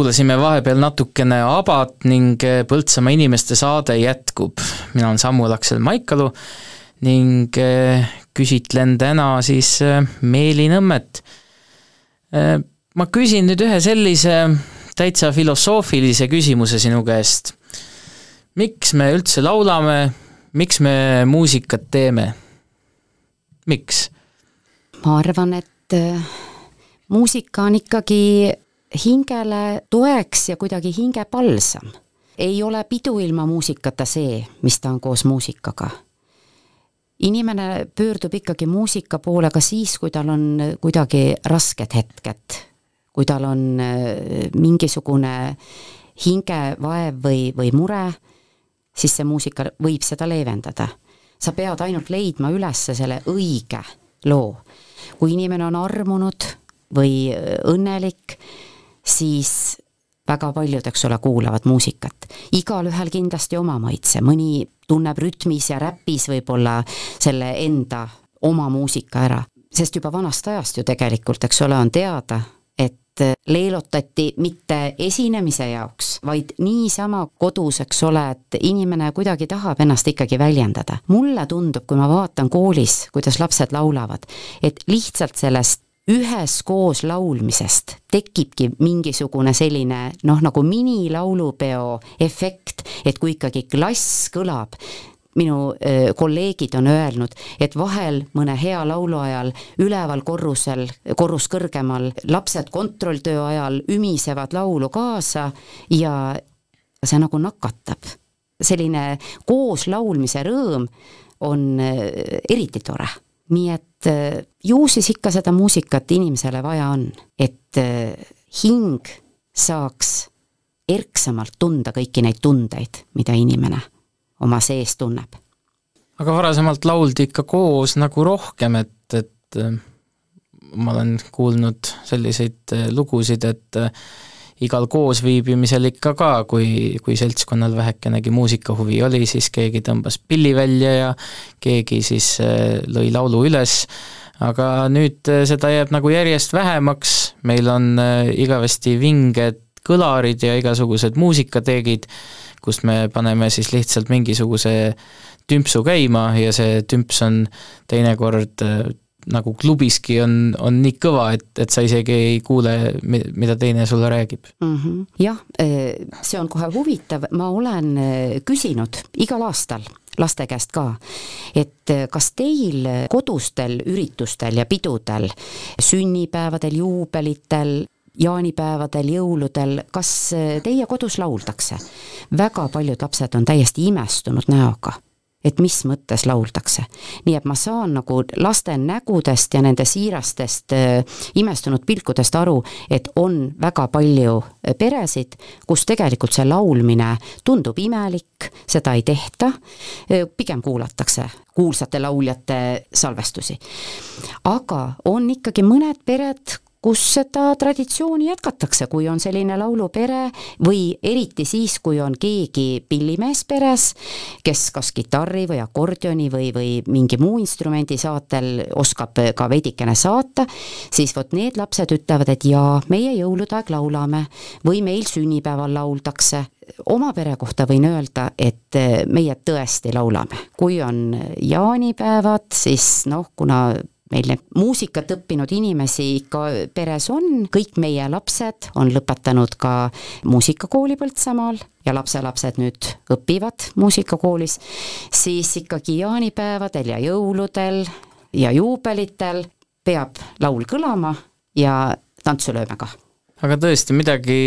kuulasime vahepeal natukene Abat ning eh, Põltsamaa inimeste saade jätkub. mina olen Samuel Aksel Maikalu ning eh, küsitlen täna siis eh, Meeli Nõmmet. Ma küsin nüüd ühe sellise täitsa filosoofilise küsimuse sinu käest. miks me üldse laulame, miks me muusikat teeme? miks? ma arvan, et muusika on ikkagi hingele toeks ja kuidagi hingepalsam. ei ole pidu ilma muusikata see, mis ta on koos muusikaga. inimene pöördub ikkagi muusika poole ka siis, kui tal on kuidagi rasked hetked, kui tal on äh, mingisugune hingevaev või, või mure, siis see muusika võib seda leevendada. sa pead ainult leidma üles selle õige loo. kui inimene on armunud või õnnelik, siis väga paljud, eks ole, kuulavad muusikat. igalühel kindlasti oma maitse, mõni tunneb rütmis ja räpis võib-olla selle enda oma muusika ära. sest juba vanast ajast ju tegelikult, eks ole, on teada, et leelutati mitte esinemise jaoks, vaid niisama kodus, eks ole, et inimene kuidagi tahab ennast ikkagi väljendada. mulle tundub, kui ma vaatan koolis, kuidas lapsed laulavad, et lihtsalt sellest üheskoos laulmisest tekibki mingisugune selline noh, nagu minilaulupeo efekt, et kui ikkagi klass kõlab, minu kolleegid on öelnud, et vahel mõne hea laulu ajal üleval korrusel, korrus kõrgemal, lapsed kontrolltöö ajal ümisevad laulu kaasa ja see nagu nakatab. selline koos laulmise rõõm on eriti tore nii et äh, ju siis ikka seda muusikat inimesele vaja on, et äh, hing saaks erksamalt tunda kõiki neid tundeid, mida inimene oma sees tunneb. aga varasemalt lauldi ikka koos nagu rohkem, et, et äh, ma olen kuulnud selliseid lugusid, et igal koosviibimisel ikka ka, kui, kui seltskonnal vähekenegi muusikahuvi oli, siis keegi tõmbas pilli välja ja keegi siis äh, lõi laulu üles, aga nüüd äh, seda jääb nagu järjest vähemaks, meil on äh, igavesti vinged kõlarid ja igasugused muusikateegid, kust me paneme siis lihtsalt mingisuguse tümpsu käima ja see tümps on teinekord nagu klubiski on, on nii kõva, et, et sa isegi ei kuule, mida teine sulle räägib mm. -hmm. jah, see on kohe huvitav, ma olen küsinud igal aastal laste käest ka, et kas teil kodustel üritustel ja pidudel, sünnipäevadel, juubelitel, jaanipäevadel, jõuludel, kas teie kodus lauldakse? väga paljud lapsed on täiesti imestunud näoga et mis mõttes lauldakse. nii et ma saan nagu laste nägudest ja nende siirastest imestunud pilkudest aru, et on väga palju peresid, kus tegelikult see laulmine tundub imelik, seda ei tehta pigem kuulatakse kuulsate lauljate salvestusi. aga on ikkagi mõned pered, kus seda traditsiooni jätkatakse, kui on selline laulupere või eriti siis, kui on keegi pillimees peres, kes kas kitarri või akordioni või, või mingi muu instrumendi saatel oskab ka veidikene saata, siis vot need lapsed ütlevad, et jaa, meie jõulude aeg laulame või meil sünnipäeval lauldakse. Oma pere kohta võin öelda, et meie tõesti laulame, kui on jaanipäevad, siis noh, kuna meil neid muusikat õppinud inimesi ikka peres on, kõik meie lapsed on lõpetanud ka muusikakooli Põltsamaal ja lapselapsed nüüd õpivad muusikakoolis, siis ikkagi jaanipäevadel ja jõuludel ja juubelitel peab laul kõlama ja tantsu lööme kah. aga tõesti, midagi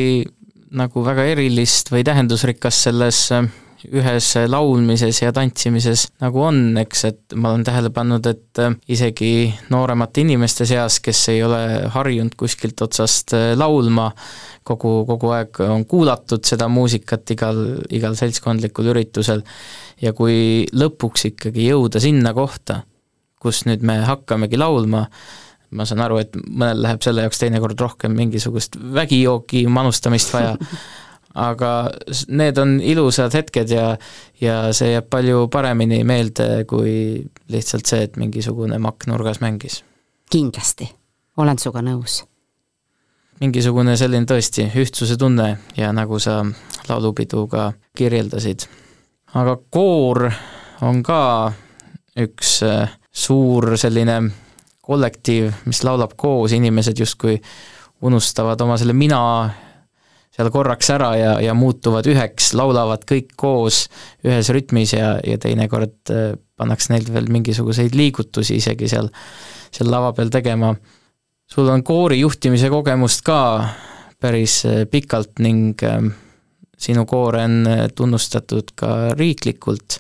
nagu väga erilist või tähendusrikast selles ühes laulmises ja tantsimises nagu on, eks, et ma olen tähele pannud, et äh, isegi nooremate inimeste seas, kes ei ole harjunud kuskilt otsast äh, laulma, kogu, kogu aeg on kuulatud seda muusikat igal, igal seltskondlikul üritusel. Ja kui lõpuks ikkagi jõuda sinna kohta, kus nüüd me hakkamegi laulma, ma saan aru, et mõnel läheb selle jaoks teinekord rohkem mingisugust vägijooki manustamist vaja aga need on ilusad hetked ja, ja see jääb palju paremini meelde kui lihtsalt see, et mingisugune makk nurgas mängis. kindlasti, olen sinuga nõus. mingisugune selline tõesti ühtsuse tunne ja nagu sa laulupidu ka kirjeldasid. aga koor on ka üks äh, suur selline kollektiiv, mis laulab koos, inimesed justkui unustavad oma selle mina seal korraks ära ja, ja muutuvad üheks, laulavad kõik koos ühes rütmis ja, ja teinekord äh, pannakse neil veel mingisuguseid liigutusi isegi seal, seal lava peal tegema. sul on koori juhtimise kogemust ka päris äh, pikalt ning äh, sinu koore on tunnustatud ka riiklikult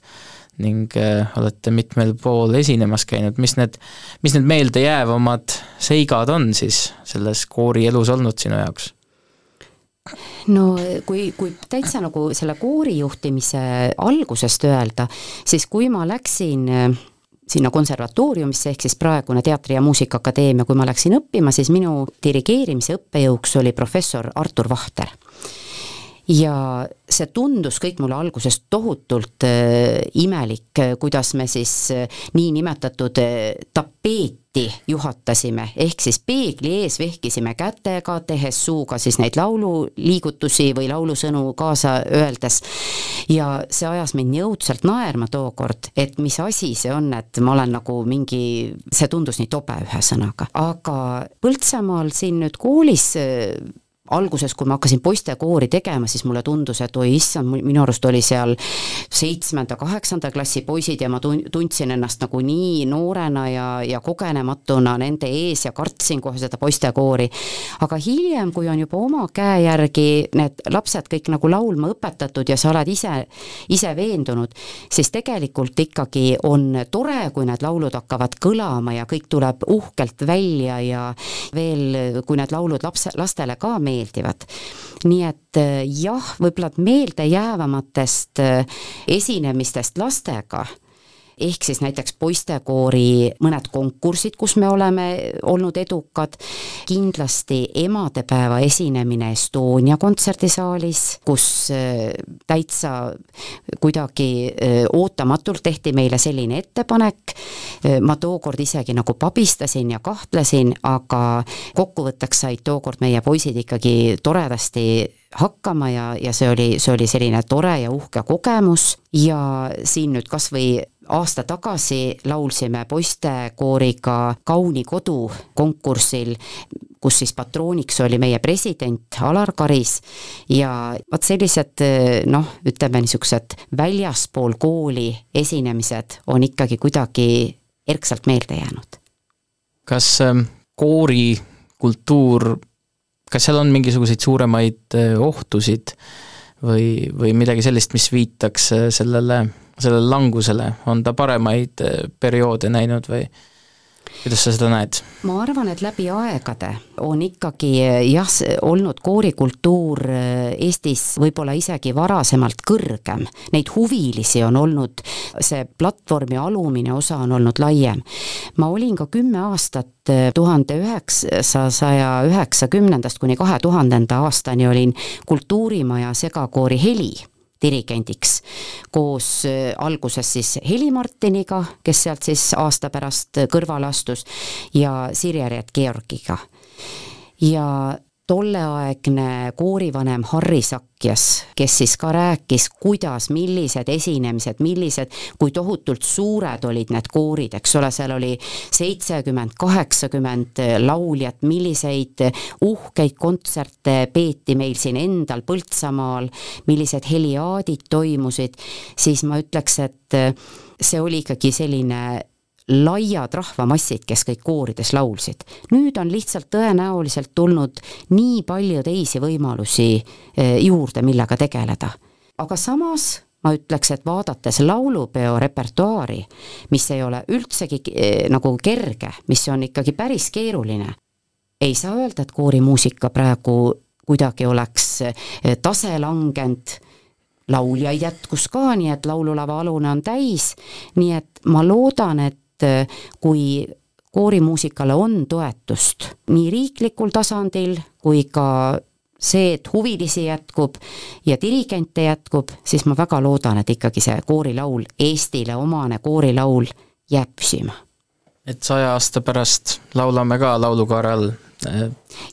ning olete mitmel pool esinemas käinud, mis need, mis need meeldejäävamad seigad on siis selles koori elus olnud sinu jaoks? No kui, kui täitsa nagu selle koorijuhtimise algusest öelda, siis kui ma läksin äh, sinna konservatooriumisse, ehk siis praegune Teatri- ja Muusikaakadeemia, kui ma läksin õppima, siis minu dirigeerimise õppejõuks oli professor Artur Vahter. Ja see tundus kõik mulle alguses tohutult äh, imelik, äh, kuidas me siis niinimetatud äh, tapeeti juhatasime, ehk siis peegli ees vehkisime kätega, tehes suuga siis neid laululiigutusi või laulusõnu kaasa öeldes. ja see ajas mind nii õudselt naerma tookord, et mis asi see on, et ma olen nagu mingi, see tundus nii tobe ühesõnaga, aga Põltsamaal siin nüüd koolis alguses, kui ma hakkasin poistekoori tegema, siis mulle tundus, et oi issand, minu arust oli seal seitsmenda-kaheksanda klassi poisid ja ma tun-, tundsin ennast nagu nii noorena ja, ja kogenematuna nende ees ja kartsin kohe seda poistekoori. aga hiljem, kui on juba oma käe järgi need lapsed kõik nagu laulma õpetatud ja sa oled ise, ise veendunud, siis tegelikult ikkagi on tore, kui need laulud hakkavad kõlama ja kõik tuleb uhkelt välja ja veel, kui need laulud lapse, lastele ka meeldivad, meeldivad. nii et äh, jah, võib-olla meeldejäävamatest äh, esinemistest lastega ehk siis näiteks poistekoori mõned konkursid, kus me oleme olnud edukad, kindlasti emadepäeva esinemine Estonia kontserdisaalis, kus äh, täitsa kuidagi äh, ootamatult tehti meile selline ettepanek, äh, ma tookord isegi nagu pabistasin ja kahtlesin, aga kokkuvõtteks said tookord meie poisid ikkagi toredasti hakkama ja, ja see oli, see oli selline tore ja uhke kogemus. Ja siin nüüd kas või aasta tagasi laulsime poistekooriga Kauni kodu konkursil, kus siis patrooniks oli meie president Alar Karis ja vot sellised noh, ütleme niisugused väljaspool kooli esinemised on ikkagi kuidagi erksalt meelde jäänud. kas ähm, koorikultuur, kas seal on mingisuguseid suuremaid äh, ohtusid või, või midagi sellist, mis viitaks äh, sellele sellele langusele, on ta paremaid eh, perioode näinud või kuidas sa seda näed? ma arvan, et läbi aegade on ikkagi eh, jah, olnud koorikultuur eh, Eestis võib-olla isegi varasemalt kõrgem. Neid huvilisi on olnud, see platvormi alumine osa on olnud laiem. ma olin ka kümme aastat tuhande üheksasaja üheksakümnendast kuni kahe tuhandenda aastani olin Kultuurimaja segakoori Heli dirigendiks koos äh, alguses siis Heli Martiniga, kes sealt siis aasta pärast kõrvale astus, ja Sirje Reet Georgiga. ja tolleaegne koorivanem Harri Sakjas, kes siis ka rääkis, kuidas, millised esinemised, millised, kui tohutult suured olid need koorid, eks ole, seal oli seitsekümmend, kaheksakümmend lauljat, milliseid uhkeid kontserte peeti meil siin endal Põltsamaal, millised heliaadid toimusid, siis ma ütleks, et see oli ikkagi selline laiad rahvamassid, kes kõik koorides laulsid. nüüd on lihtsalt tõenäoliselt tulnud nii palju teisi võimalusi eh, juurde, millega tegeleda. aga samas ma ütleks, et vaadates laulupeo repertuaari, mis ei ole üldsegi eh, nagu kerge, mis on ikkagi päris keeruline, ei saa öelda, et koorimuusika praegu kuidagi oleks eh, tase langenud, lauljaid jätkus ka, nii et laululava alune on täis, nii et ma loodan, et et äh, kui koorimuusikale on toetust nii riiklikul tasandil kui ka see, et huvilisi jätkub ja dirigente jätkub, siis ma väga loodan, et ikkagi see koorilaul, Eestile omane koorilaul jääb püsima. et saja aasta pärast laulame ka laulukaare all, ta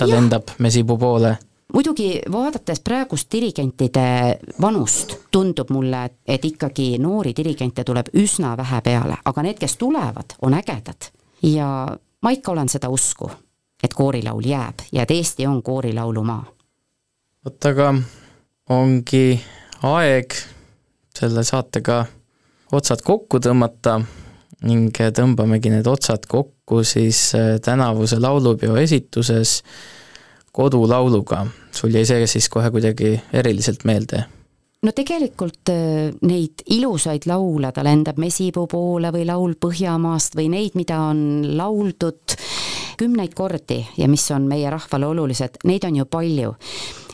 ja. lendab Mesipuu poole muidugi vaadates praegust dirigentide vanust, tundub mulle, et, ikkagi noori dirigente tuleb üsna vähe peale, aga need, kes tulevad, on ägedad. ja ma ikka olen seda usku, et koorilaul jääb ja et Eesti on koorilaulumaa. vot aga ongi aeg selle saatega otsad kokku tõmmata ning tõmbamegi need otsad kokku siis tänavuse laulupeo esituses kodulauluga, sul jäi see siis kohe kuidagi eriliselt meelde? no tegelikult äh, neid ilusaid laule, ta lendab mesipuu poole või laul Põhjamaast või neid, mida on lauldud kümneid kordi ja mis on meie rahvale olulised, neid on ju palju.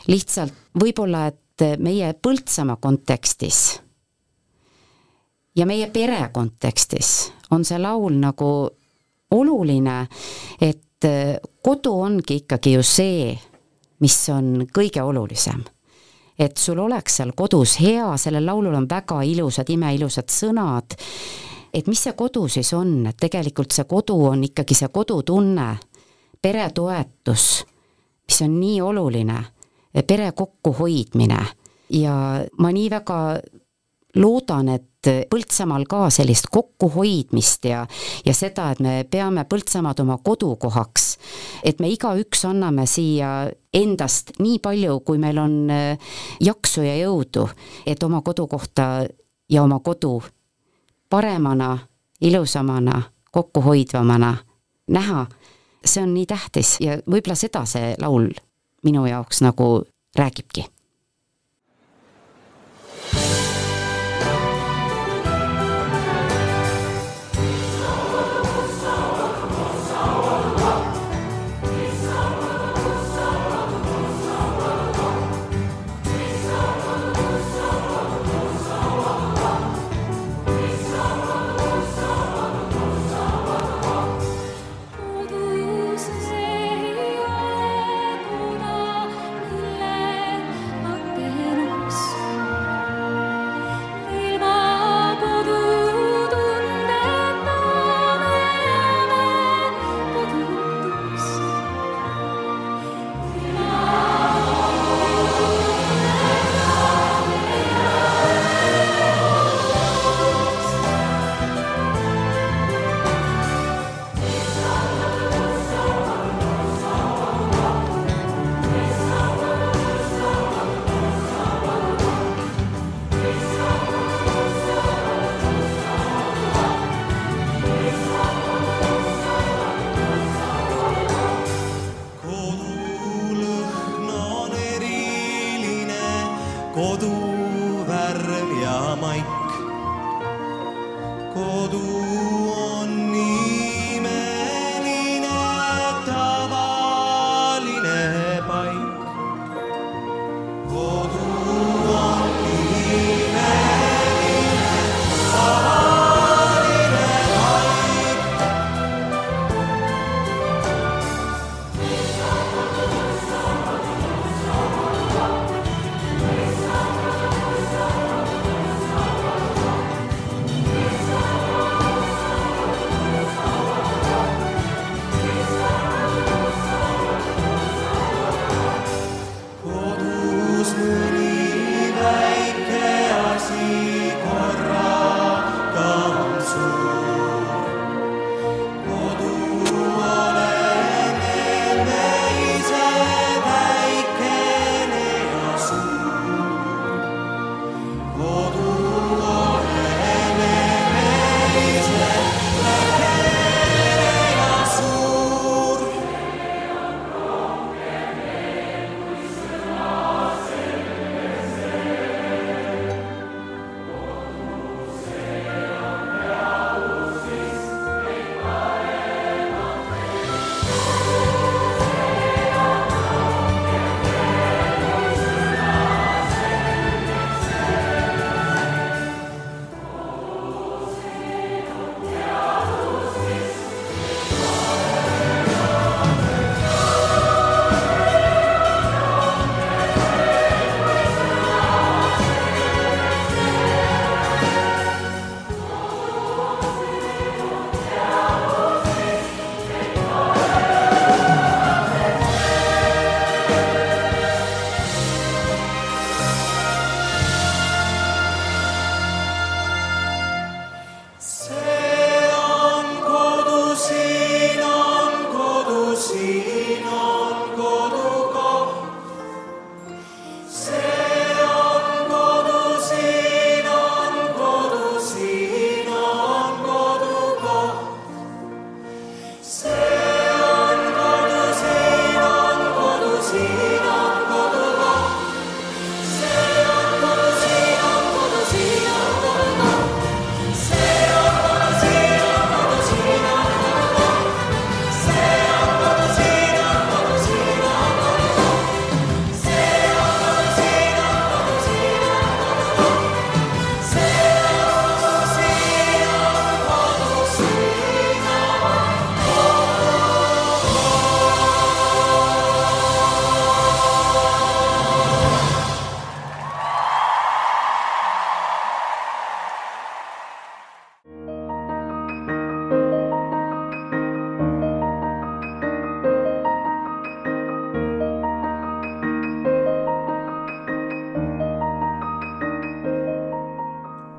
lihtsalt võib-olla, et meie Põltsamaa kontekstis ja meie pere kontekstis on see laul nagu oluline, et et kodu ongi ikkagi ju see, mis on kõige olulisem. et sul oleks seal kodus hea, sellel laulul on väga ilusad, imeilusad sõnad, et mis see kodu siis on, et tegelikult see kodu on ikkagi see kodutunne, peretoetus, mis on nii oluline, pere kokkuhoidmine. Ja ma nii väga loodan, et Põltsamaal ka sellist kokkuhoidmist ja, ja seda, et me peame Põltsamaad oma kodukohaks, et me igaüks anname siia endast nii palju, kui meil on äh, jaksu ja jõudu, et oma kodukohta ja oma kodu paremana, ilusamana, kokkuhoidvamana näha, see on nii tähtis ja võib-olla seda see laul minu jaoks nagu räägibki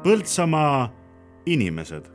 Põltsamaa inimesed